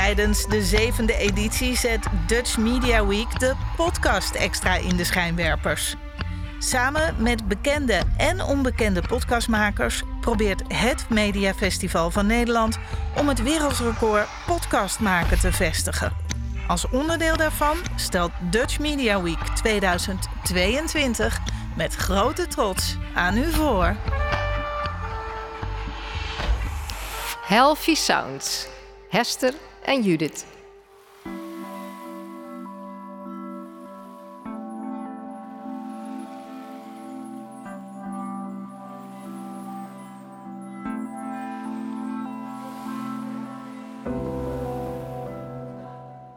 Tijdens de zevende editie zet Dutch Media Week de podcast extra in de schijnwerpers. Samen met bekende en onbekende podcastmakers probeert het Mediafestival van Nederland om het wereldrecord podcast maken te vestigen. Als onderdeel daarvan stelt Dutch Media Week 2022 met grote trots aan u voor. Healthy Sounds, Hester en Judith.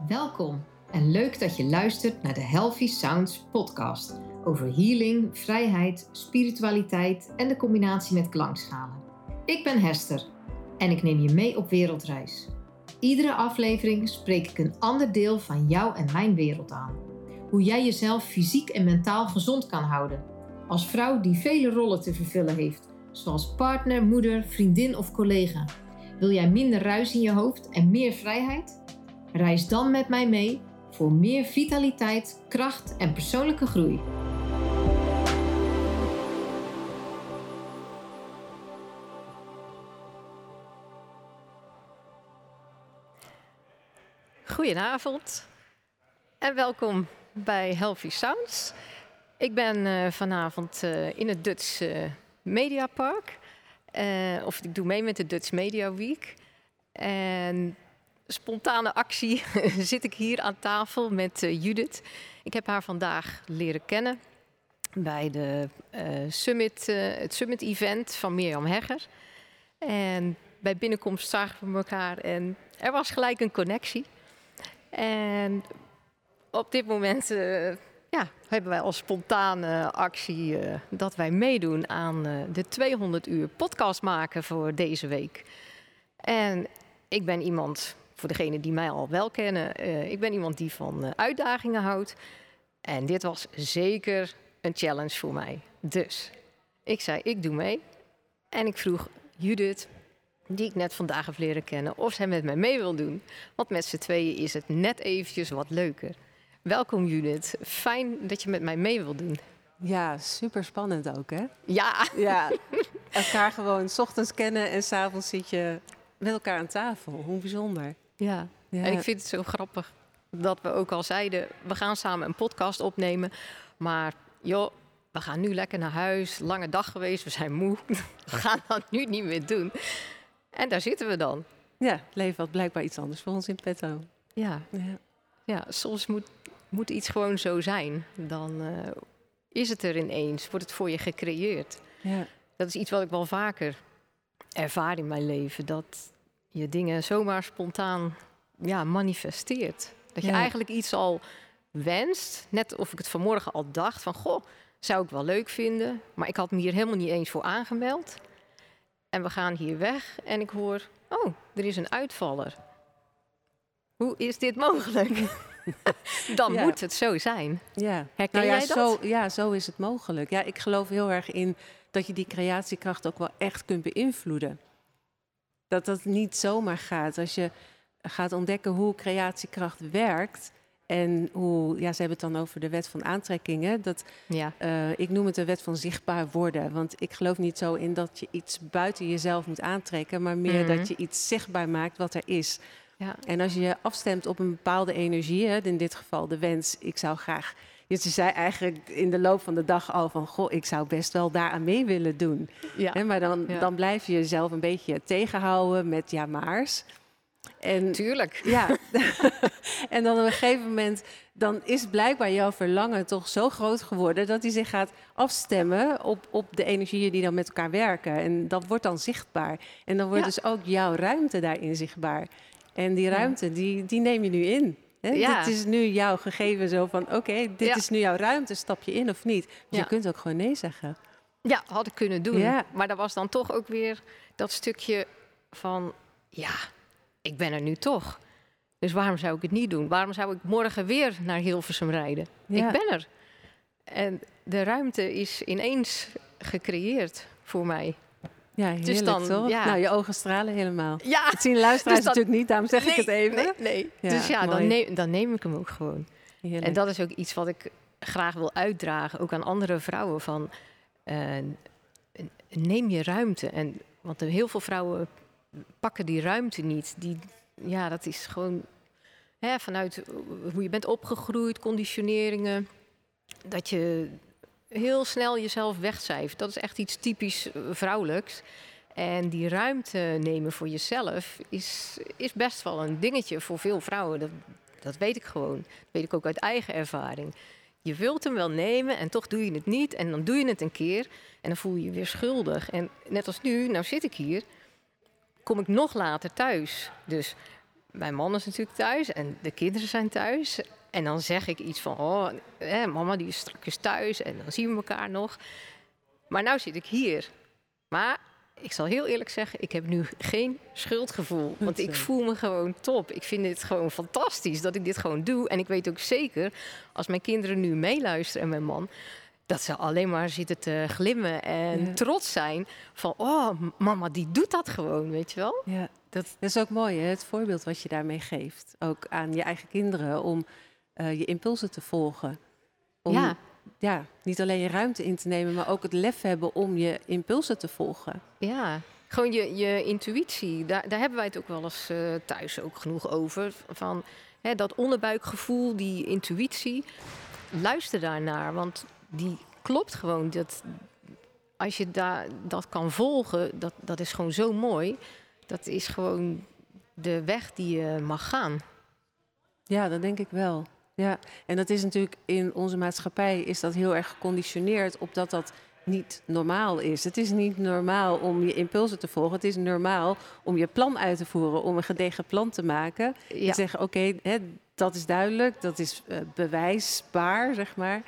Welkom en leuk dat je luistert naar de Healthy Sounds podcast over healing, vrijheid, spiritualiteit en de combinatie met klankschalen. Ik ben Hester en ik neem je mee op wereldreis. Iedere aflevering spreek ik een ander deel van jou en mijn wereld aan. Hoe jij jezelf fysiek en mentaal gezond kan houden. Als vrouw die vele rollen te vervullen heeft, zoals partner, moeder, vriendin of collega. Wil jij minder ruis in je hoofd en meer vrijheid? Reis dan met mij mee voor meer vitaliteit, kracht en persoonlijke groei. Goedenavond en welkom bij Healthy Sounds. Ik ben uh, vanavond uh, in het Dutch uh, Media Park. of ik doe mee met de Dutch Media Week. En spontane actie zit ik hier aan tafel met Judith. Ik heb haar vandaag leren kennen bij de, summit, het Summit Event van Mirjam Hegger. En bij binnenkomst zagen we elkaar en er was gelijk een connectie. En op dit moment uh, ja, hebben wij als spontane actie uh, dat wij meedoen aan uh, de 200 uur podcast maken voor deze week. En ik ben iemand, voor degenen die mij al wel kennen, ik ben iemand die van uitdagingen houdt. En dit was zeker een challenge voor mij. Dus ik zei, ik doe mee. En ik vroeg Judith, die ik net vandaag heb leren kennen, of zij met mij mee wil doen. Want met z'n tweeën is het net eventjes wat leuker. Welkom Judith, fijn dat je met mij mee wil doen. Ja, super spannend ook hè? Ja. ja. Elkaar gewoon s ochtends kennen en s'avonds zit je met elkaar aan tafel. Hoe bijzonder. Ja. ja, en ik vind het zo grappig dat we ook al zeiden, we gaan samen een podcast opnemen. Maar joh, we gaan nu lekker naar huis, lange dag geweest, we zijn moe. We gaan dat nu niet meer doen. En daar zitten we dan. Ja, het leven had blijkbaar iets anders voor ons in petto. Ja, ja. ja soms moet, moet iets gewoon zo zijn. Dan uh, is het er ineens, wordt het voor je gecreëerd. Ja. Dat is iets wat ik wel vaker ervaar in mijn leven. Dat je dingen zomaar spontaan ja, manifesteert. Dat je eigenlijk iets al wenst. Net of ik het vanmorgen al dacht van... goh, zou ik wel leuk vinden. Maar ik had me hier helemaal niet eens voor aangemeld. En we gaan hier weg en ik hoor, oh, er is een uitvaller. Hoe is dit mogelijk? Dan moet het zo zijn. Ja. Herken nou ja, jij dat? Zo, ja, zo is het mogelijk. Ja, ik geloof heel erg in dat je die creatiekracht ook wel echt kunt beïnvloeden. Dat dat niet zomaar gaat. Als je gaat ontdekken hoe creatiekracht werkt, en hoe, ja, ze hebben het dan over de wet van aantrekkingen. Dat, ja. Uh, ik noem het de wet van zichtbaar worden. Want ik geloof niet zo in dat je iets buiten jezelf moet aantrekken, maar meer dat mhm. je iets zichtbaar maakt wat er is. Ja. En als je je afstemt op een bepaalde energie, hè, in dit geval de wens, ik zou graag. Je zei eigenlijk in de loop van de dag al van, goh, ik zou best wel daaraan mee willen doen. Ja. maar dan, dan blijf je jezelf een beetje tegenhouden met ja maars. En, Tuurlijk. Ja. en dan op een gegeven moment, dan is blijkbaar jouw verlangen toch zo groot geworden dat hij zich gaat afstemmen op, op de energieën die dan met elkaar werken. En dat wordt dan zichtbaar. En dan wordt dus ook jouw ruimte daarin zichtbaar. En die ruimte, die, die neem je nu in. Hè? Ja. Dit is nu jouw gegeven zo van, oké, dit is nu jouw ruimte, stap je in of niet? Dus je kunt ook gewoon nee zeggen. Ja, had ik kunnen doen. Maar er was dan toch ook weer dat stukje van, ja, ik ben er nu toch. Dus waarom zou ik het niet doen? Waarom zou ik morgen weer naar Hilversum rijden? Ik ben er. En de ruimte is ineens gecreëerd voor mij. Ja, heerlijk Dus dan, toch? ja. Nou, je ogen stralen helemaal. Ja, Het zien luisteraars Dus dat- natuurlijk niet, daarom zeg ik het even. Nee, nee. Ja, dus ja, dan neem, dan neem ik hem ook gewoon. Heerlijk. En dat is ook iets wat ik graag wil uitdragen, ook aan andere vrouwen. Van, eh, neem je ruimte. En, want heel veel vrouwen pakken die ruimte niet. Die, ja, dat is gewoon hè, vanuit hoe je bent opgegroeid, conditioneringen. Dat je heel snel jezelf wegcijfert. Dat is echt iets typisch eh, vrouwelijks. En die ruimte nemen voor jezelf is, is best wel een dingetje voor veel vrouwen. Dat, dat weet ik gewoon. Dat weet ik ook uit eigen ervaring. Je wilt hem wel nemen en toch doe je het niet. En dan doe je het een keer en dan voel je je weer schuldig. En net als nu, nou zit ik hier, kom ik nog later thuis. Dus mijn man is natuurlijk thuis en de kinderen zijn thuis. En dan zeg ik iets van, oh, hè, mama die is straks thuis en dan zien we elkaar nog. Maar nou zit ik hier. Maar ik zal heel eerlijk zeggen, ik heb nu geen schuldgevoel. Want ik voel me gewoon top. Ik vind het gewoon fantastisch dat ik dit gewoon doe. En ik weet ook zeker, als mijn kinderen nu meeluisteren en mijn man... dat ze alleen maar zitten te glimmen en Ja. trots zijn van... oh, mama, die doet dat gewoon, weet je wel? Ja, Dat, dat is ook mooi, hè? het voorbeeld wat je daarmee geeft. Ook aan je eigen kinderen om eh, je impulsen te volgen. Om Ja. ja, niet alleen je ruimte in te nemen, maar ook het lef hebben om je impulsen te volgen. Ja, gewoon je, je intuïtie. Daar, daar hebben wij het ook wel eens eh, thuis ook genoeg over. Van hè, dat onderbuikgevoel, die intuïtie. Luister daarnaar, want die klopt gewoon. Dat, als je daar dat kan volgen, dat, dat is gewoon zo mooi. Dat is gewoon de weg die je mag gaan. Ja, dat denk ik wel. Ja, en dat is natuurlijk in onze maatschappij is dat heel erg geconditioneerd op dat dat niet normaal is. Het is niet normaal om je impulsen te volgen. Het is normaal om je plan uit te voeren, om een gedegen plan te maken. Ja, En zeggen, oké, dat is duidelijk, dat is eh, bewijsbaar, zeg maar.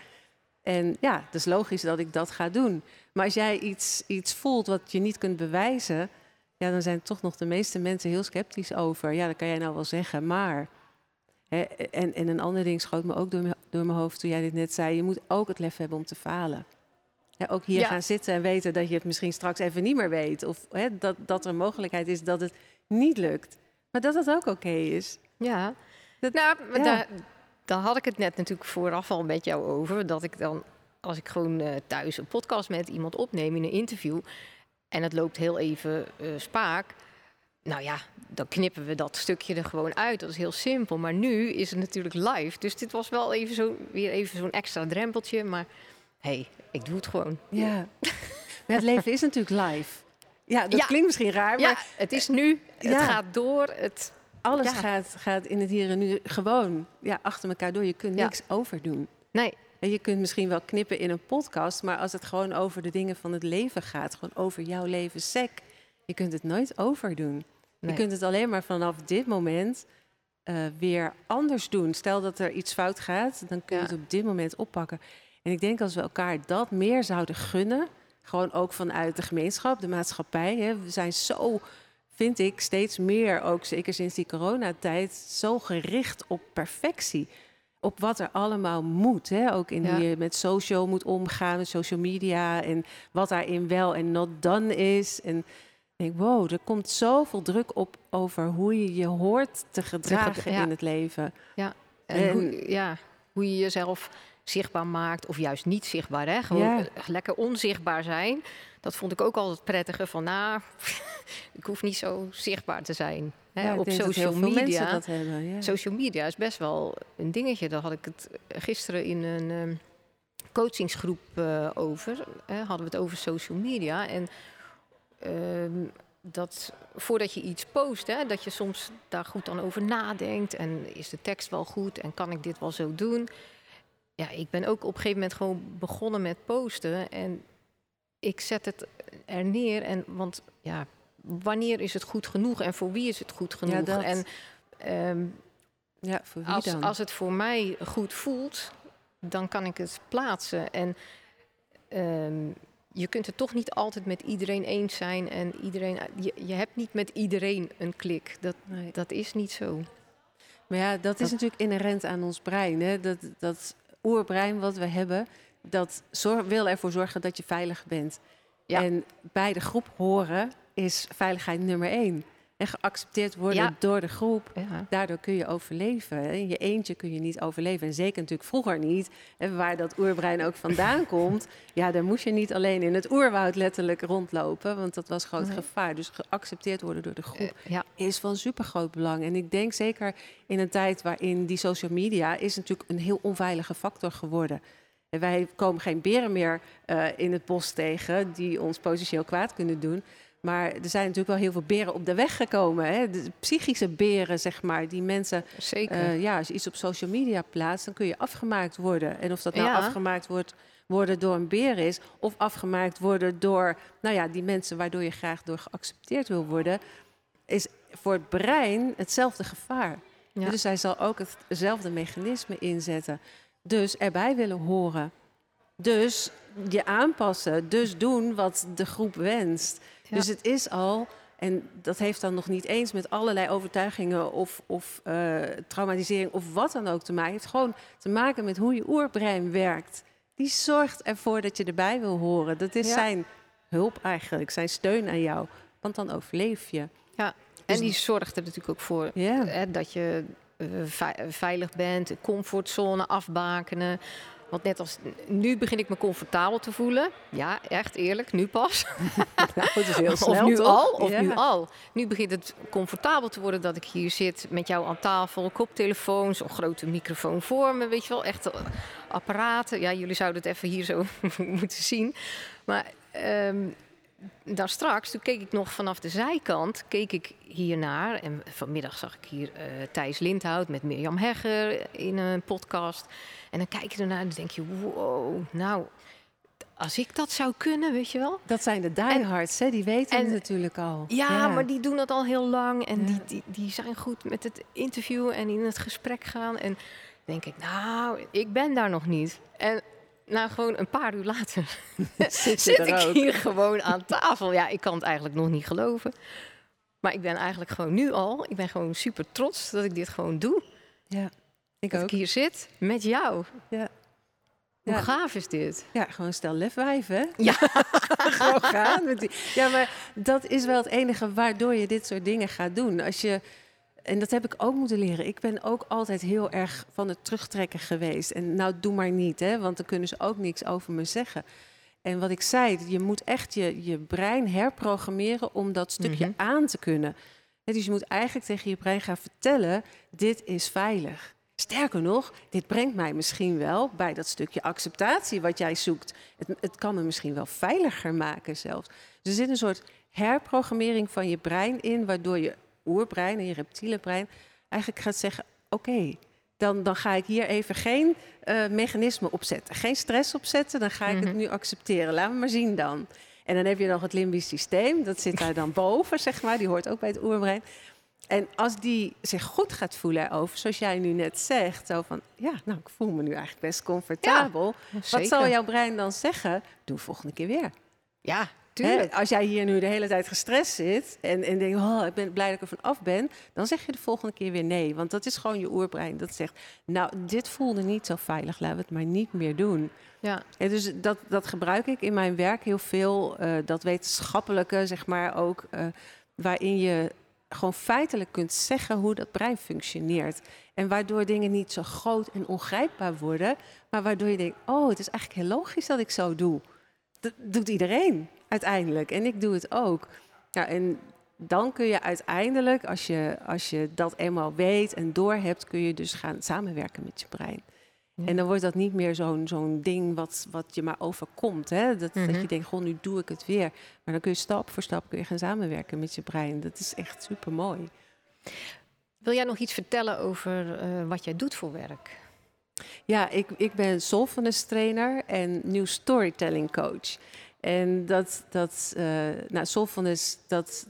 En ja, het is logisch dat ik dat ga doen. Maar als jij iets, iets voelt wat je niet kunt bewijzen, ja, dan zijn toch nog de meeste mensen heel sceptisch over. Ja, dat kan jij nou wel zeggen, maar. Hè, en, en een ander ding schoot me ook door, mijn- door mijn hoofd toen jij dit net zei. Je moet ook het lef hebben om te falen. Ja, ook hier Ja. gaan zitten en weten dat je het misschien straks even niet meer weet. Of hè, dat, dat er een mogelijkheid is dat het niet lukt. Maar dat dat ook oké is. Ja, Dat- nou, ja. Daar, daar had ik het net natuurlijk vooraf al met jou over. Dat ik dan, als ik gewoon eh, thuis een podcast met iemand opneem in een interview. en het loopt heel even eh, spaak. Nou ja, dan knippen we dat stukje er gewoon uit. Dat is heel simpel. Maar nu is het natuurlijk live. Dus dit was wel even zo, weer even zo'n extra drempeltje. Maar hé, hey, ik doe het gewoon. Ja. Het leven is natuurlijk live. Ja, dat Ja. klinkt misschien raar, Ja, maar het is nu. Het Ja. gaat door. Het, alles ja. gaat, gaat in het hier en nu gewoon ja, achter elkaar door. Je kunt niks overdoen. nee, En je kunt misschien wel knippen in een podcast, maar als het gewoon over de dingen van het leven gaat, gewoon over jouw leven sec, je kunt het nooit overdoen. nee. Je kunt het alleen maar vanaf dit moment eh, weer anders doen. Stel dat er iets fout gaat, dan kun je Ja. het op dit moment oppakken. En ik denk als we elkaar dat meer zouden gunnen, gewoon ook vanuit de gemeenschap, de maatschappij. Hè, we zijn zo, vind ik, steeds meer, ook zeker sinds die coronatijd, zo gericht op perfectie. Op wat er allemaal moet. Hè? Ook in Ja. hoe je met social moet omgaan, met social media. En wat daarin wel en not done is. En ik denk, wow, er komt zoveel druk op over hoe je je hoort te gedragen ja. in het leven. En, En- hoe, ja, hoe je jezelf zichtbaar maakt of juist niet zichtbaar. Hè? Gewoon Ja. eh, lekker onzichtbaar zijn. Dat vond ik ook altijd prettiger van, nou, ik hoef niet zo zichtbaar te zijn. Hè? Ja, Op social media. dat hebben. Ja. Social media is best wel een dingetje. Daar had ik het gisteren in een ehm, coachingsgroep eh, over. Hè, hadden we het over social media. En ehm, dat voordat je iets post, hè, dat je soms daar goed dan over nadenkt. En is de tekst wel goed? En kan ik dit wel zo doen? Ja, ik ben ook op een gegeven moment gewoon begonnen met posten. En ik zet het er neer. En, want ja, wanneer is het goed genoeg? En voor wie is het goed genoeg? En ehm, ja, voor wie als, dan? als het voor mij goed voelt, dan kan ik het plaatsen. En ehm, je kunt het toch niet altijd met iedereen eens zijn. En iedereen, je, je hebt niet met iedereen een klik. Dat, Nee. dat is niet zo. Maar ja, dat is Dat- natuurlijk inherent aan ons brein. Hè? Dat, dat oerbrein wat we hebben, dat zorg, wil ervoor zorgen dat je veilig bent. Ja. En bij de groep horen is veiligheid nummer één. En geaccepteerd worden Ja. door de groep. Ja. Daardoor kun je overleven. In je eentje kun je niet overleven. En zeker natuurlijk vroeger niet. En waar dat oerbrein ook vandaan komt. Ja, dan moest je niet alleen in het oerwoud letterlijk rondlopen. Want dat was groot Nee. gevaar. Dus geaccepteerd worden door de groep Eh, ja. is van supergroot belang. En ik denk zeker in een tijd waarin die social media is natuurlijk een heel onveilige factor geworden. En wij komen geen beren meer eh, in het bos tegen die ons potentieel kwaad kunnen doen. Maar er zijn natuurlijk wel heel veel beren op de weg gekomen. Hè? De psychische beren, zeg maar, die mensen Zeker. eh, ja, als je iets op social media plaatst, dan kun je afgemaakt worden. En of dat nou Ja. afgemaakt wordt worden door een beer is, of afgemaakt worden door nou ja, die mensen waardoor je graag door geaccepteerd wil worden, is voor het brein hetzelfde gevaar. Ja. Dus hij zal ook hetzelfde mechanisme inzetten. Dus erbij willen horen. Dus je aanpassen. Dus doen wat de groep wenst. Ja. Dus het is al, en dat heeft dan nog niet eens met allerlei overtuigingen of, of eh, traumatisering of wat dan ook te maken. Het heeft gewoon te maken met hoe je oerbrein werkt. Die zorgt ervoor dat je erbij wil horen. Dat is Ja. zijn hulp eigenlijk, zijn steun aan jou. Want dan overleef je. en die zorgt er natuurlijk ook voor Ja. hè, dat je eh, vei- veilig bent, comfortzone afbakenen. Want net als nu begin ik me comfortabel te voelen. Ja, echt eerlijk, nu pas. Nou, het is heel of snel, nu toch? al, of Ja. nu al. Nu begint het comfortabel te worden dat ik hier zit met jou aan tafel, koptelefoons, een grote microfoon voor me, weet je wel, echt apparaten. Ja, jullie zouden het even hier zo moeten zien. Maar ehm daar straks, toen keek ik nog vanaf de zijkant, keek ik hiernaar. En vanmiddag zag ik hier eh, Thijs Lindhout met Mirjam Hegger in een podcast. En dan kijk je ernaar en dan denk je, wow, nou, als ik dat zou kunnen, weet je wel. Dat zijn de diehards, hè? die weten het en- natuurlijk al. Ja, maar die doen dat al heel lang. En Ja. die, die, die zijn goed met het interview en in het gesprek gaan. En denk ik, nou, ik ben daar nog niet. En nou, gewoon een paar uur later Zit ik ook. hier gewoon aan tafel. Ja, ik kan het eigenlijk nog niet geloven. Maar ik ben eigenlijk gewoon nu al, ik ben gewoon super trots dat ik dit gewoon doe. Ja, ik Dat ook. ik hier zit met jou. Ja. Hoe Ja. gaaf is dit? Ja, gewoon stel lefwijf, hè? Ja. gewoon gaan. Met die. Ja, maar dat is wel het enige waardoor je dit soort dingen gaat doen. Als je, en dat heb ik ook moeten leren. Ik ben ook altijd heel erg van het terugtrekken geweest. En nou, doe maar niet, hè? Want dan kunnen ze ook niks over me zeggen. En wat ik zei, je moet echt je, je brein herprogrammeren om dat stukje Mhm. aan te kunnen. Dus je moet eigenlijk tegen je brein gaan vertellen, dit is veilig. Sterker nog, dit brengt mij misschien wel bij dat stukje acceptatie wat jij zoekt. Het, het kan me misschien wel veiliger maken zelfs. Dus er zit een soort herprogrammering van je brein in, waardoor je oerbrein en je reptiele brein eigenlijk gaat zeggen: Oké, dan, dan ga ik hier even geen eh, mechanisme opzetten, geen stress opzetten, dan ga ik het Mhm. nu accepteren. Laat me maar zien dan. En dan heb je nog het limbisch systeem, dat zit daar dan boven, zeg maar, die hoort ook bij het oerbrein. En als die zich goed gaat voelen erover, zoals jij nu net zegt, zo van, ja, nou, ik voel me nu eigenlijk best comfortabel. Wat zal jouw brein dan zeggen? Doe volgende keer weer. Ja, Hè, als jij hier nu de hele tijd gestrest zit en, en denkt, oh, ik ben blij dat ik er van af ben, dan zeg je de volgende keer weer nee. Want dat is gewoon je oerbrein dat zegt, nou, dit voelde niet zo veilig, laten we het maar niet meer doen. Ja. En dus dat, dat gebruik ik in mijn werk heel veel. eh, dat wetenschappelijke, zeg maar ook. eh, waarin je gewoon feitelijk kunt zeggen hoe dat brein functioneert. En waardoor dingen niet zo groot en ongrijpbaar worden. Maar waardoor je denkt, oh, het is eigenlijk heel logisch dat ik zo doe. Dat doet iedereen uiteindelijk. En ik doe het ook. Ja, en dan kun je uiteindelijk, als je, als je dat eenmaal weet en doorhebt, kun je dus gaan samenwerken met je brein. Ja. En dan wordt dat niet meer zo'n zo'n ding wat, wat je maar overkomt. Hè? Dat, Mhm. dat je denkt, goh, nu doe ik het weer. Maar dan kun je stap voor stap kun je gaan samenwerken met je brein. Dat is echt super mooi. Wil jij nog iets vertellen over eh, wat jij doet voor werk? Ja, ik, ik ben soulfulness trainer en nieuw storytelling coach. En dat, dat uh, nou, soulfulness, dat,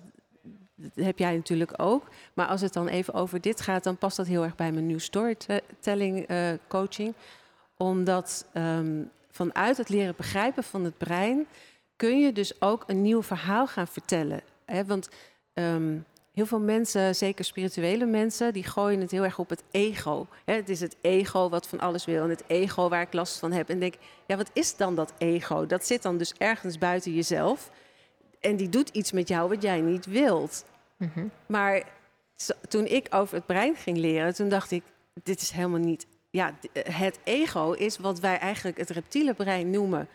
heb jij natuurlijk ook. Maar als het dan even over dit gaat, dan past dat heel erg bij mijn nieuw storytelling uh, coaching. Omdat um, vanuit het leren begrijpen van het brein kun je dus ook een nieuw verhaal gaan vertellen. Hè? Want um, heel veel mensen, zeker spirituele mensen, die gooien het heel erg op het ego. Hè, het is het ego wat van alles wil en het ego waar ik last van heb. En denk, ja, wat is dan dat ego? Dat zit dan dus ergens buiten jezelf. En die doet iets met jou wat jij niet wilt. Mhm. Maar toen ik over het brein ging leren, toen dacht ik, dit is helemaal niet. Ja, het ego is wat wij eigenlijk het reptiele brein noemen.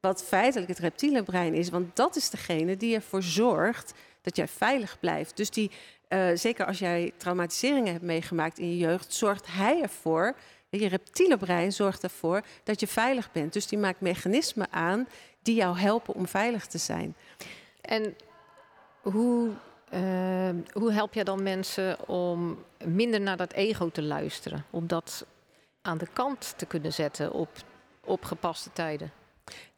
Wat feitelijk het reptiele brein is. Want dat is degene die ervoor zorgt dat jij veilig blijft. Dus die, uh, zeker als jij traumatiseringen hebt meegemaakt in je jeugd, zorgt hij ervoor. Je reptiele brein zorgt ervoor dat je veilig bent. Dus die maakt mechanismen aan die jou helpen om veilig te zijn. En hoe Ehm, hoe help je dan mensen om minder naar dat ego te luisteren? Om dat aan de kant te kunnen zetten op, op gepaste tijden?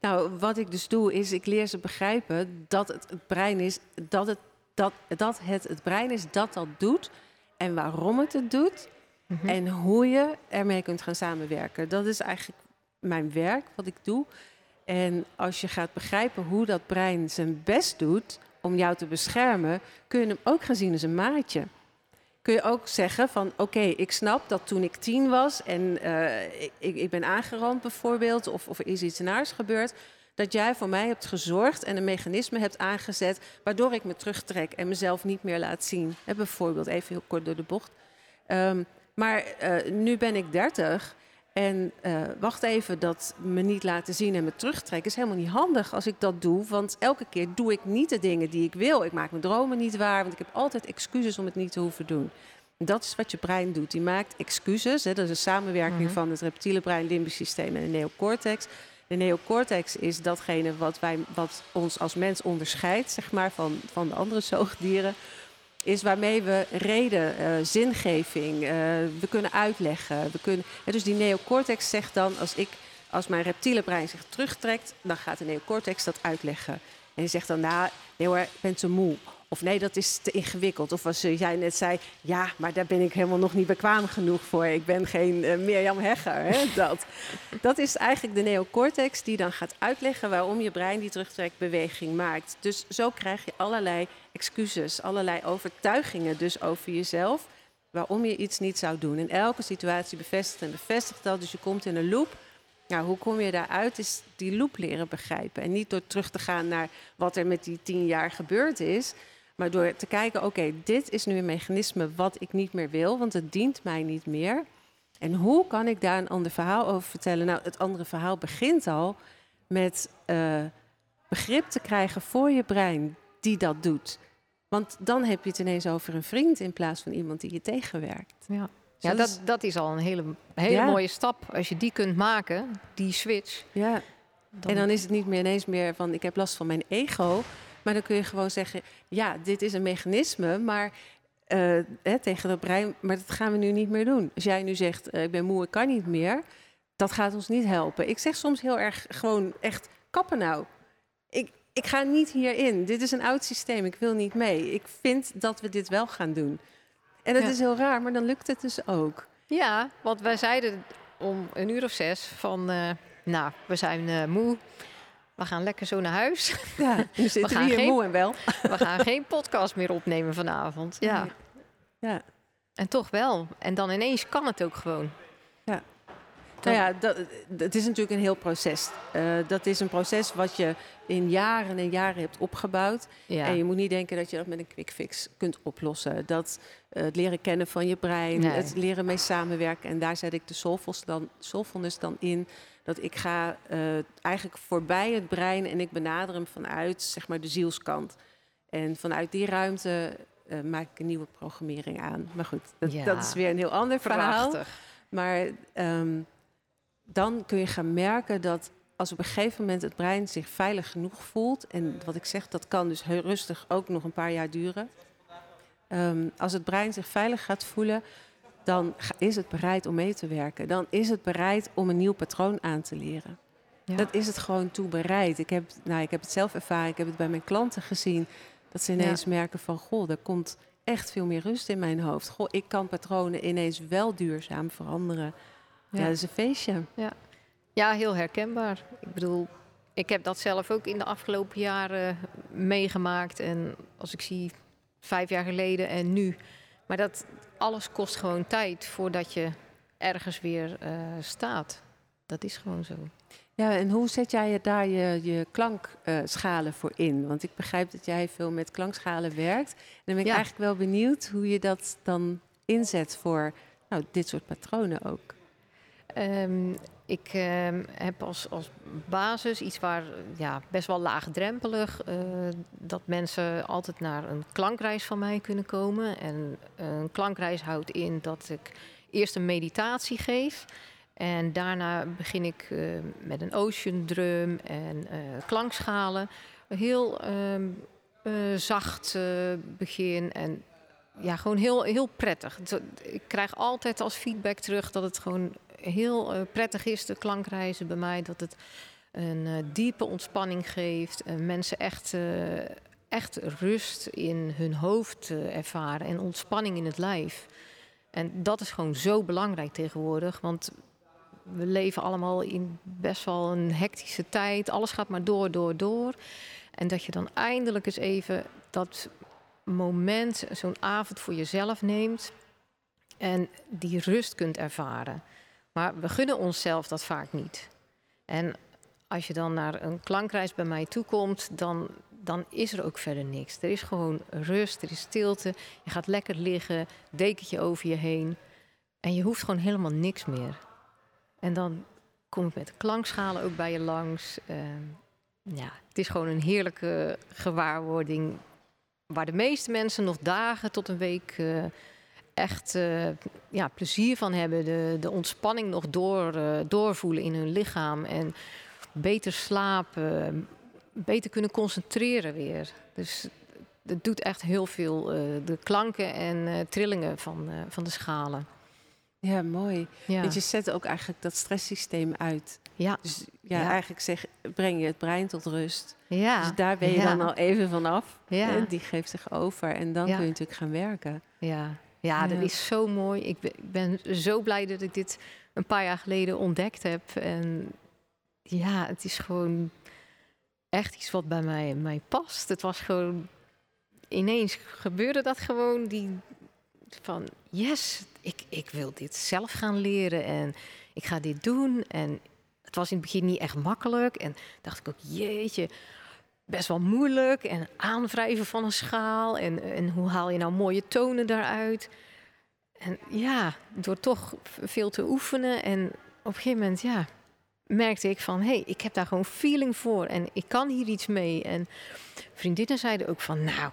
Nou, wat ik dus doe, is ik leer ze begrijpen dat het het brein is, dat het, dat, dat het, het brein is dat dat doet en waarom het het doet. Mhm. En hoe je ermee kunt gaan samenwerken. Dat is eigenlijk mijn werk, wat ik doe. En als je gaat begrijpen hoe dat brein zijn best doet om jou te beschermen, kun je hem ook gaan zien als een maatje. Kun je ook zeggen van oké, ik snap dat toen ik tien was en uh, ik, ik, ben aangerand bijvoorbeeld, of, of er is iets naars gebeurd, dat jij voor mij hebt gezorgd en een mechanisme hebt aangezet waardoor ik me terugtrek en mezelf niet meer laat zien. He, bijvoorbeeld, even heel kort door de bocht. Um, maar uh, nu ben ik dertig en uh, wacht even, dat me niet laten zien en me terugtrekken is helemaal niet handig als ik dat doe. Want elke keer doe ik niet de dingen die ik wil. Ik maak mijn dromen niet waar, want ik heb altijd excuses om het niet te hoeven doen. Dat is wat je brein doet. Die maakt excuses. Hè, dat is een samenwerking mhm. van het reptiele brein, limbisch systeem en de neocortex. De neocortex is datgene wat, wij, wat ons als mens onderscheidt zeg maar, van, van de andere zoogdieren is waarmee we reden, uh, zingeving, uh, we kunnen uitleggen. We kunnen, dus die neocortex zegt dan, als, ik, als mijn reptiele brein zich terugtrekt, dan gaat de neocortex dat uitleggen. En die zegt dan, nou, nee hoor, ik ben te moe. Of nee, dat is te ingewikkeld. Of als jij net zei, ja, maar daar ben ik helemaal nog niet bekwaam genoeg voor. Ik ben geen uh, Mirjam Hegger. Hè? Dat. dat is eigenlijk de neocortex die dan gaat uitleggen waarom je brein die terugtrekbeweging maakt. Dus zo krijg je allerlei excuses, allerlei overtuigingen dus over jezelf. Waarom je iets niet zou doen. In elke situatie bevestigt en bevestigt dat. Dus je komt in een loop. Nou, hoe kom je daaruit? Is die loop leren begrijpen. En niet door terug te gaan naar wat er met die tien jaar gebeurd is. Maar door te kijken, oké, dit is nu een mechanisme wat ik niet meer wil, want het dient mij niet meer. En hoe kan ik daar een ander verhaal over vertellen? Nou, het andere verhaal begint al met uh, begrip te krijgen voor je brein die dat doet. Want dan heb je het ineens over een vriend in plaats van iemand die je tegenwerkt. Ja, ja dat, dat is al een hele, hele mooie stap. Als je die kunt maken, die switch. Ja. En dan is het niet meer ineens meer van ik heb last van mijn ego. Maar dan kun je gewoon zeggen, ja, dit is een mechanisme, maar uh, hè, tegen het brein, maar dat gaan we nu niet meer doen. Als jij nu zegt, uh, ik ben moe, ik kan niet meer, dat gaat ons niet helpen. Ik zeg soms heel erg gewoon echt, kappen nou. Ik, ik ga niet hierin. Dit is een oud systeem, ik wil niet mee. Ik vind dat we dit wel gaan doen. En dat is heel raar, maar dan lukt het dus ook. Ja, want wij zeiden om een uur of zes van, uh, nou, we zijn moe we gaan lekker zo naar huis. Ja, nu zitten we, gaan hier geen, moe en wel. We gaan geen podcast meer opnemen vanavond. Ja. ja. En toch wel. En dan ineens kan het ook gewoon. Ja. Nou ja, dat, het is natuurlijk een heel proces. Uh, dat is een proces wat je in jaren en jaren hebt opgebouwd. Ja. En je moet niet denken dat je dat met een quick fix kunt oplossen. Dat uh, het leren kennen van je brein, het leren mee samenwerken. En daar zet ik de soulfulness dan, soulfulness dan in dat ik ga uh, eigenlijk voorbij het brein en ik benader hem vanuit zeg maar, de zielskant. En vanuit die ruimte maak ik een nieuwe programmering aan. Maar goed, dat, dat is weer een heel ander verhaal. Prachtig. Maar um, dan kun je gaan merken dat als op een gegeven moment het brein zich veilig genoeg voelt, en wat ik zeg, dat kan dus heel rustig ook nog een paar jaar duren. Um, als het brein zich veilig gaat voelen, dan is het bereid om mee te werken. Dan is het bereid om een nieuw patroon aan te leren. Dat is het gewoon toe bereid. Ik heb, nou, ik heb het zelf ervaren, ik heb het bij mijn klanten gezien. Dat ze ineens merken van, goh, er komt echt veel meer rust in mijn hoofd. Goh, ik kan patronen ineens wel duurzaam veranderen. Ja, dat is een feestje. Ja. ja, heel herkenbaar. Ik bedoel, ik heb dat zelf ook in de afgelopen jaren meegemaakt. En als ik zie vijf jaar geleden en nu. Maar dat alles kost gewoon tijd voordat je ergens weer uh, staat. Dat is gewoon zo. Ja, en hoe zet jij daar je, je klankschalen uh, voor in? Want ik begrijp dat jij veel met klankschalen werkt. En dan ben ik eigenlijk wel benieuwd hoe je dat dan inzet voor nou, dit soort patronen ook. Um, ik uh, heb als, als basis iets waar ja, best wel laagdrempelig, uh, dat mensen altijd naar een klankreis van mij kunnen komen. En een klankreis houdt in dat ik eerst een meditatie geef. En daarna begin ik uh, met een ocean drum en uh, klankschalen. Heel uh, zacht begin en ja, gewoon heel, heel prettig. Ik krijg altijd als feedback terug dat het gewoon heel prettig is, de klankreizen bij mij. Dat het een diepe ontspanning geeft. en mensen echt, echt rust in hun hoofd ervaren en ontspanning in het lijf. En dat is gewoon zo belangrijk tegenwoordig. Want we leven allemaal in best wel een hectische tijd. Alles gaat maar door, door, door. En dat je dan eindelijk eens even dat moment, zo'n avond voor jezelf neemt. En die rust kunt ervaren. Maar we gunnen onszelf dat vaak niet. En als je dan naar een klankreis bij mij toekomt, dan, dan is er ook verder niks. Er is gewoon rust, er is stilte. Je gaat lekker liggen, dekentje over je heen. En je hoeft gewoon helemaal niks meer. En dan kom ik met klankschalen ook bij je langs. Uh, ja, het is gewoon een heerlijke gewaarwording. Waar de meeste mensen nog dagen tot een week uh, echt uh, ja, plezier van hebben. De, de ontspanning nog door, uh, doorvoelen in hun lichaam. En beter slapen, beter kunnen concentreren weer. Dus het doet echt heel veel. de klanken en trillingen van, van de schalen. Ja, mooi. Ja. Want je zet ook eigenlijk dat stresssysteem uit. Ja. Dus ja, eigenlijk zeg, breng je het brein tot rust. Ja. Dus daar ben je dan al even vanaf. Ja. En die geeft zich over. En dan kun je natuurlijk gaan werken. Ja, ja, dat is zo mooi. Ik ben, ik ben zo blij dat ik dit een paar jaar geleden ontdekt heb. En ja, het is gewoon echt iets wat bij mij, mij past. Het was gewoon ineens gebeurde dat gewoon. Die van yes, ik, ik wil dit zelf gaan leren en ik ga dit doen. En het was in het begin niet echt makkelijk. En dacht ik ook, jeetje, best wel moeilijk. En aanwrijven van een schaal. En, en hoe haal je nou mooie tonen daaruit? En ja, door toch veel te oefenen. En op een gegeven moment, ja, merkte ik van... hé, hey, ik heb daar gewoon feeling voor. En ik kan hier iets mee. En vriendinnen zeiden ook van, nou,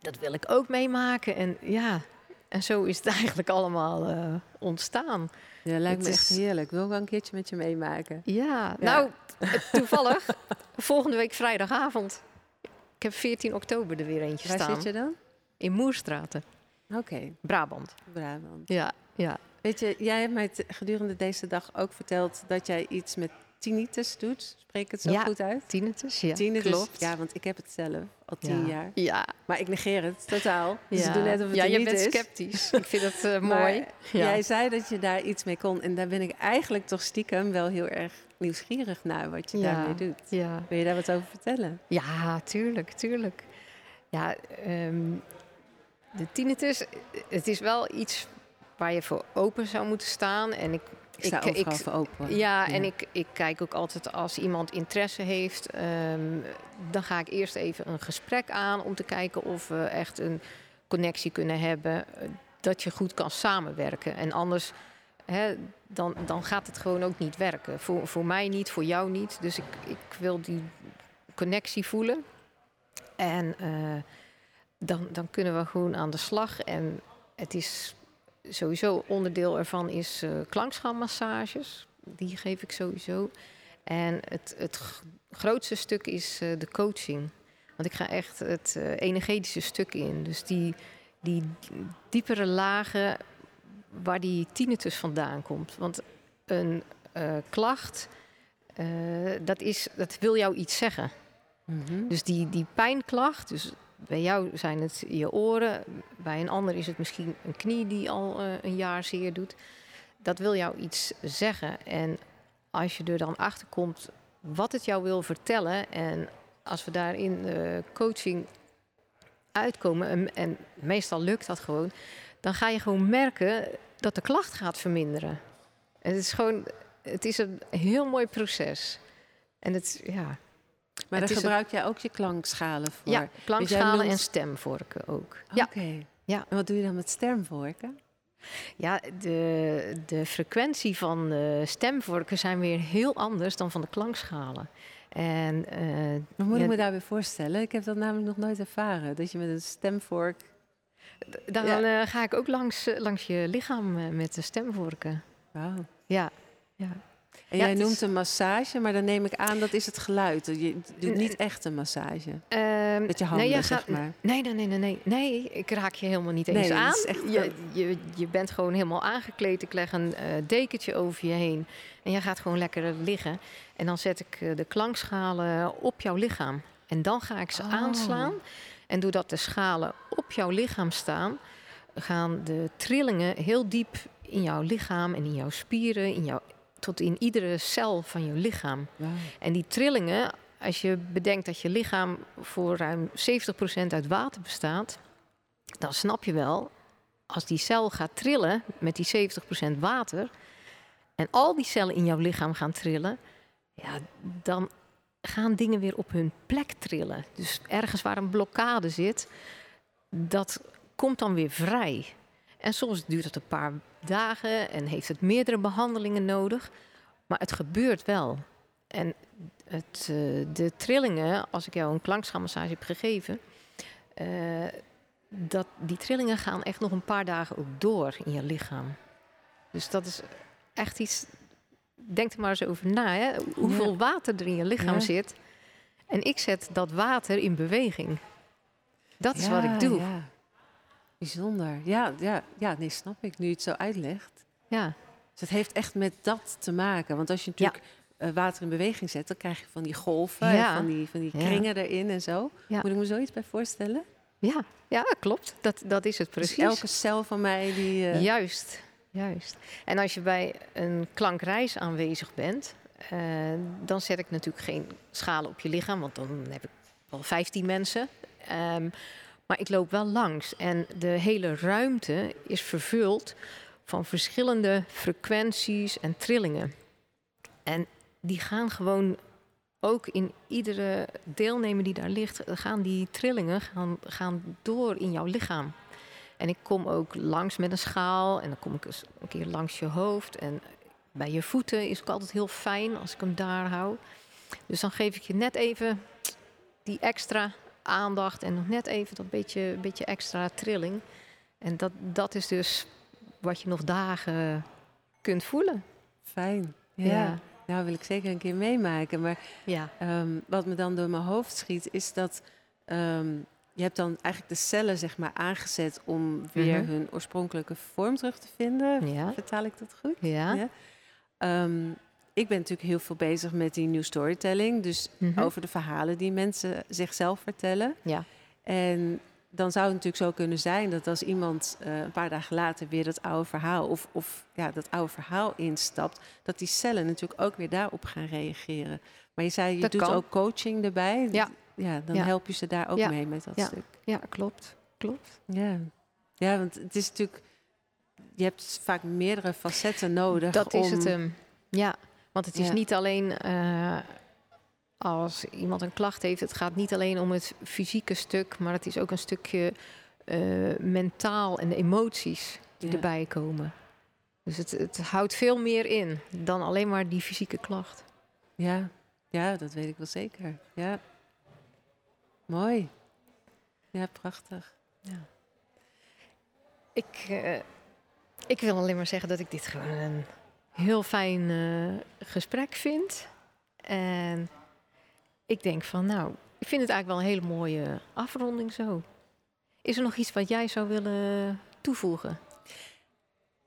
dat wil ik ook meemaken. En ja, en zo is het eigenlijk allemaal uh, ontstaan. Ja, lijkt me echt heerlijk. Wil ik wel een keertje met je meemaken. Ja, nou, toevallig. volgende week vrijdagavond. Ik heb 14 oktober er weer eentje Waar staan. Waar zit je dan? In Moerstraten. Oké. Brabant. Brabant. Ja, ja. Weet je, jij hebt mij gedurende deze dag ook verteld dat jij iets met tinnitus doet. Spreek het zo goed uit? Tinnitus, ja. Tinnitus, klopt. Ja, want ik heb het zelf al tien jaar. Ja. Maar ik negeer het totaal. Dus ja. net of het ja, je bent sceptisch. ik vind het uh, mooi. Jij zei dat je daar iets mee kon. En daar ben ik eigenlijk toch stiekem wel heel erg nieuwsgierig naar wat je daarmee doet. Ja. Wil je daar wat over vertellen? Ja, tuurlijk, tuurlijk. Ja, um, de tinnitus, het is wel iets waar je voor open zou moeten staan. En ik ik sta ik, ik, voor open. Ja, ja, en ik, ik kijk ook altijd als iemand interesse heeft, um, dan ga ik eerst even een gesprek aan om te kijken of we echt een connectie kunnen hebben, dat je goed kan samenwerken. En anders, hè, dan, dan gaat het gewoon ook niet werken. Voor, voor mij niet, voor jou niet. Dus ik, ik wil die connectie voelen. En uh, dan, dan kunnen we gewoon aan de slag. En het is sowieso onderdeel ervan is uh, klankschaalmassages. Die geef ik sowieso. En het, het grootste stuk is uh, de coaching. Want ik ga echt het uh, energetische stuk in. Dus die, die diepere lagen waar die tinnitus vandaan komt. Want een klacht, dat, is, dat wil jou iets zeggen. Mm -hmm. Dus die, die pijnklacht, dus bij jou zijn het je oren, bij een ander is het misschien een knie die al uh, een jaar zeer doet. Dat wil jou iets zeggen. En als je er dan achter komt wat het jou wil vertellen, en als we daar in de coaching uitkomen, en, en meestal lukt dat gewoon, dan ga je gewoon merken dat de klacht gaat verminderen. En het is gewoon, het is een heel mooi proces. En het, ja, Maar Het dan een- gebruik jij ook je klankschalen voor? ja klankschalen noemt- en stemvorken ook. Oké. Ja. Ja. En wat doe je dan met stemvorken? Ja, de, de frequentie van de stemvorken zijn weer heel anders dan van de klankschalen. En Wat moet Ja, ik me daarbij voorstellen? Ik heb dat namelijk nog nooit ervaren. Dat je met een stemvork... dan Ja. eh, ga ik ook langs, eh, langs je lichaam met de stemvorken. Wauw. Ja, ja. En Ja, jij noemt is- een massage, maar dan neem ik aan dat is het geluid. Je doet niet echt een massage. Ehm, Met je nee, handen, jij zeg maar. Nee, nee, nee, nee, nee. Nee, ik raak je helemaal niet eens Nee, aan. echt je, je, je bent gewoon helemaal aangekleed. Ik leg een eh, dekentje over je heen. En jij gaat gewoon lekker liggen. En dan zet ik eh, de klankschalen op jouw lichaam. En dan ga ik ze Oh. aanslaan. En doordat de schalen op jouw lichaam staan... gaan de trillingen heel diep in jouw lichaam en in jouw spieren... In jouw, tot in iedere cel van je lichaam. En die trillingen, als je bedenkt dat je lichaam voor ruim 70% uit water bestaat, dan snap je wel, als die cel gaat trillen met die 70% water, en al die cellen in jouw lichaam gaan trillen, ja, dan gaan dingen weer op hun plek trillen. Dus ergens waar een blokkade zit, dat komt dan weer vrij. En soms duurt het een paar dagen en heeft het meerdere behandelingen nodig. Maar het gebeurt wel. En het, eh, de trillingen, als ik jou een klankschaalmassage heb gegeven, eh, dat, die trillingen gaan echt nog een paar dagen ook door in je lichaam. Dus dat is echt iets. Denk er maar eens over na, hè? hoeveel Ja. water er in je lichaam Ja. zit. En ik zet dat water in beweging. Dat is wat ik doe. Bijzonder. Ja, ja, ja, nee, snap ik. Nu je het zo uitlegt. Ja. Dus het heeft echt met dat te maken. Want als je natuurlijk eh, water in beweging zet, dan krijg je van die golven Ja. en van die, van die Ja. kringen erin en zo. Moet ik me zoiets bij voorstellen? Ja, ja klopt. Dat, dat is het precies. Dus elke cel van mij die... eh, Juist, juist. En als je bij een klankreis aanwezig bent, eh, dan zet ik natuurlijk geen schalen op je lichaam, want dan heb ik wel 15 mensen. Ehm, maar ik loop wel langs en de hele ruimte is vervuld van verschillende frequenties en trillingen. En die gaan gewoon ook in iedere deelnemer die daar ligt, gaan die trillingen gaan, door in jouw lichaam. En ik kom ook langs met een schaal en dan kom ik eens een keer langs je hoofd. En bij je voeten is ook altijd heel fijn als ik hem daar hou. Dus dan geef ik je net even die extra aandacht en nog net even dat beetje, beetje extra trilling. En dat, dat is dus wat je nog dagen kunt voelen. Fijn. Ja. Ja. Nou, wil ik zeker een keer meemaken. Maar Ja. ehm, wat me dan door mijn hoofd schiet, is dat ehm, je hebt dan eigenlijk de cellen zeg maar aangezet om weer Mhm. hun oorspronkelijke vorm terug te vinden. Ja. Vertaal ik dat goed? Ja. Ja. Ehm, ik ben natuurlijk heel veel bezig met die new storytelling. Dus Mhm. over de verhalen die mensen zichzelf vertellen. Ja. En dan zou het natuurlijk zo kunnen zijn dat als iemand eh, een paar dagen later weer dat oude verhaal of, of ja, dat oude verhaal instapt, dat die cellen natuurlijk ook weer daarop gaan reageren. Maar je zei, je Dat doet kan. ook coaching erbij. Ja. ja dan Ja. help je ze daar ook Ja. mee met dat stuk. ja, klopt. Klopt. Ja. ja, want het is natuurlijk, je hebt vaak meerdere facetten nodig. Dat is het hem. Ja, want het is Ja. niet alleen eh, als iemand een klacht heeft, het gaat niet alleen om het fysieke stuk, maar het is ook een stukje eh, mentaal en de emoties die Ja. erbij komen. Dus het, het houdt veel meer in dan alleen maar die fysieke klacht. Ja. ja, dat weet ik wel zeker. Ja. Mooi. Ja, prachtig. Ik, eh, ik wil alleen maar zeggen dat ik dit gewoon een heel fijn eh, gesprek vind. En ik denk van, nou, ik vind het eigenlijk wel een hele mooie afronding zo. Is er nog iets wat jij zou willen toevoegen?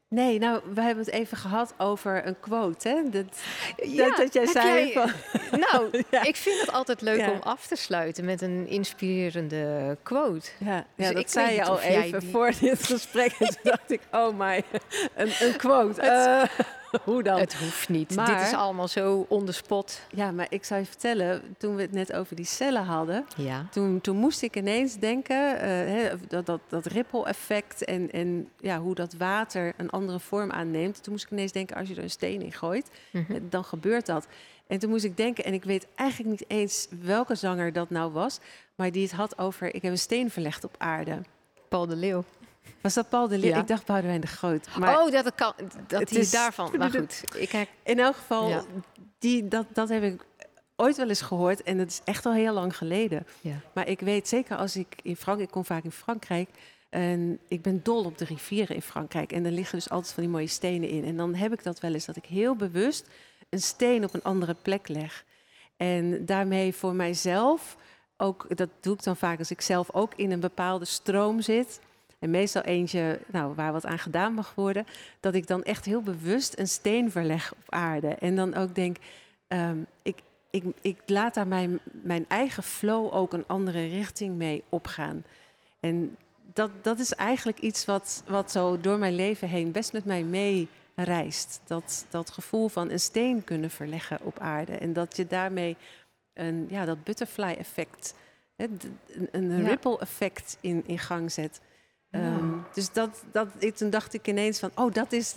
Nee, nou, we hebben het even gehad over een quote, hè? Dat, Ja, dat, dat jij zei jij- van... Nou, Ja. ik vind het altijd leuk Ja. om af te sluiten met een inspirerende quote. Ja, Dus ja dat ik zei je al even die- voor dit gesprek. En toen dacht ik, oh my, een, een quote. Het- Eh, hoe dan? Het hoeft niet. Maar- Dit is allemaal zo on the spot. Ja, maar ik zou je vertellen, toen we het net over die cellen hadden, Ja. toen, toen moest ik ineens denken, eh, dat, dat, dat ripple-effect en, en ja, hoe dat water een andere vorm aanneemt. Toen moest ik ineens denken, als je er een steen in gooit, Mhm. eh, dan gebeurt dat. En toen moest ik denken, en ik weet eigenlijk niet eens welke zanger dat nou was, maar die het had over, ik heb een steen verlegd op aarde. Paul de Leeuw. Was dat Paul de Leeuw? Ja. Ik dacht Boudewijn de Groot. Maar oh, dat, kan, dat het is- daarvan. Maar goed, ik heb, in elk geval, Ja. die, dat, dat heb ik ooit wel eens gehoord en dat is echt al heel lang geleden. ja. Maar ik weet zeker als ik in Frankrijk, ik kom vaak in Frankrijk. En ik ben dol op de rivieren in Frankrijk. En er liggen dus altijd van die mooie stenen in. En dan heb ik dat wel eens dat ik heel bewust een steen op een andere plek leg. En daarmee voor mijzelf, ook, dat doe ik dan vaak als ik zelf ook in een bepaalde stroom zit. En meestal eentje nou, waar wat aan gedaan mag worden. Dat ik dan echt heel bewust een steen verleg op aarde. En dan ook denk, ehm, ik, ik, ik laat daar mijn, mijn eigen flow ook een andere richting mee opgaan. En dat, dat is eigenlijk iets wat, wat zo door mijn leven heen best met mij mee reist. Dat, dat gevoel van een steen kunnen verleggen op aarde. En dat je daarmee een, ja, dat butterfly effect, een, een ripple effect in, in gang zet. Ehm, dus dat, dat, toen dacht ik ineens van, oh, dat is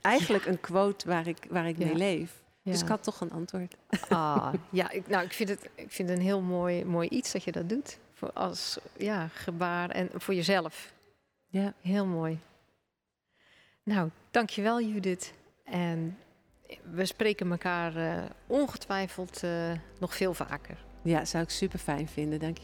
eigenlijk een quote waar ik, waar ik Ja. mee leef. Dus ik had toch een antwoord. Ah, ja, ik, nou, ik vind het ik vind het een heel mooi, mooi iets dat je dat doet. Voor als ja, gebaar en voor jezelf. Ja. Heel mooi. Nou, dankjewel Judith. En we spreken elkaar eh, ongetwijfeld eh, nog veel vaker. Ja, zou ik super fijn vinden. Dank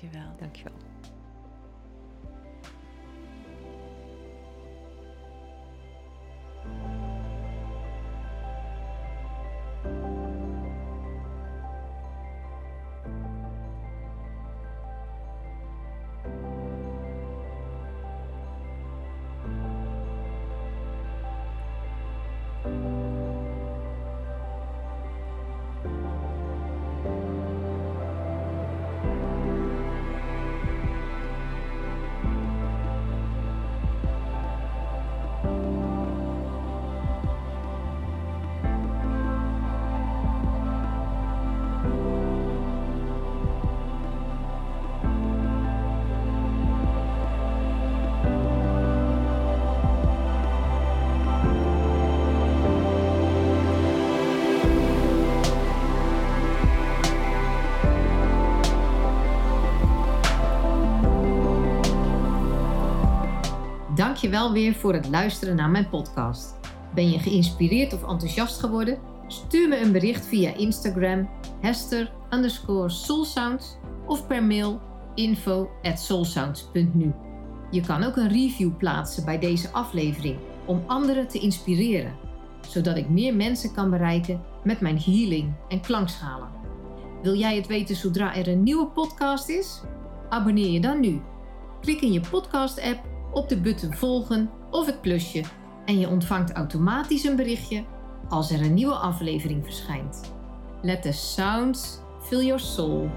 je wel. Weer voor het luisteren naar mijn podcast. Ben je geïnspireerd of enthousiast geworden? Stuur me een bericht via Instagram hester soulsounds of per mail info at soulsounds.nu. Je kan ook een review plaatsen bij deze aflevering om anderen te inspireren, zodat ik meer mensen kan bereiken met mijn healing en klankschalen. Wil jij het weten zodra er een nieuwe podcast is? Abonneer je dan nu. Klik in je podcast-app op de button volgen of het plusje en je ontvangt automatisch een berichtje als er een nieuwe aflevering verschijnt. Let the sounds fill your soul.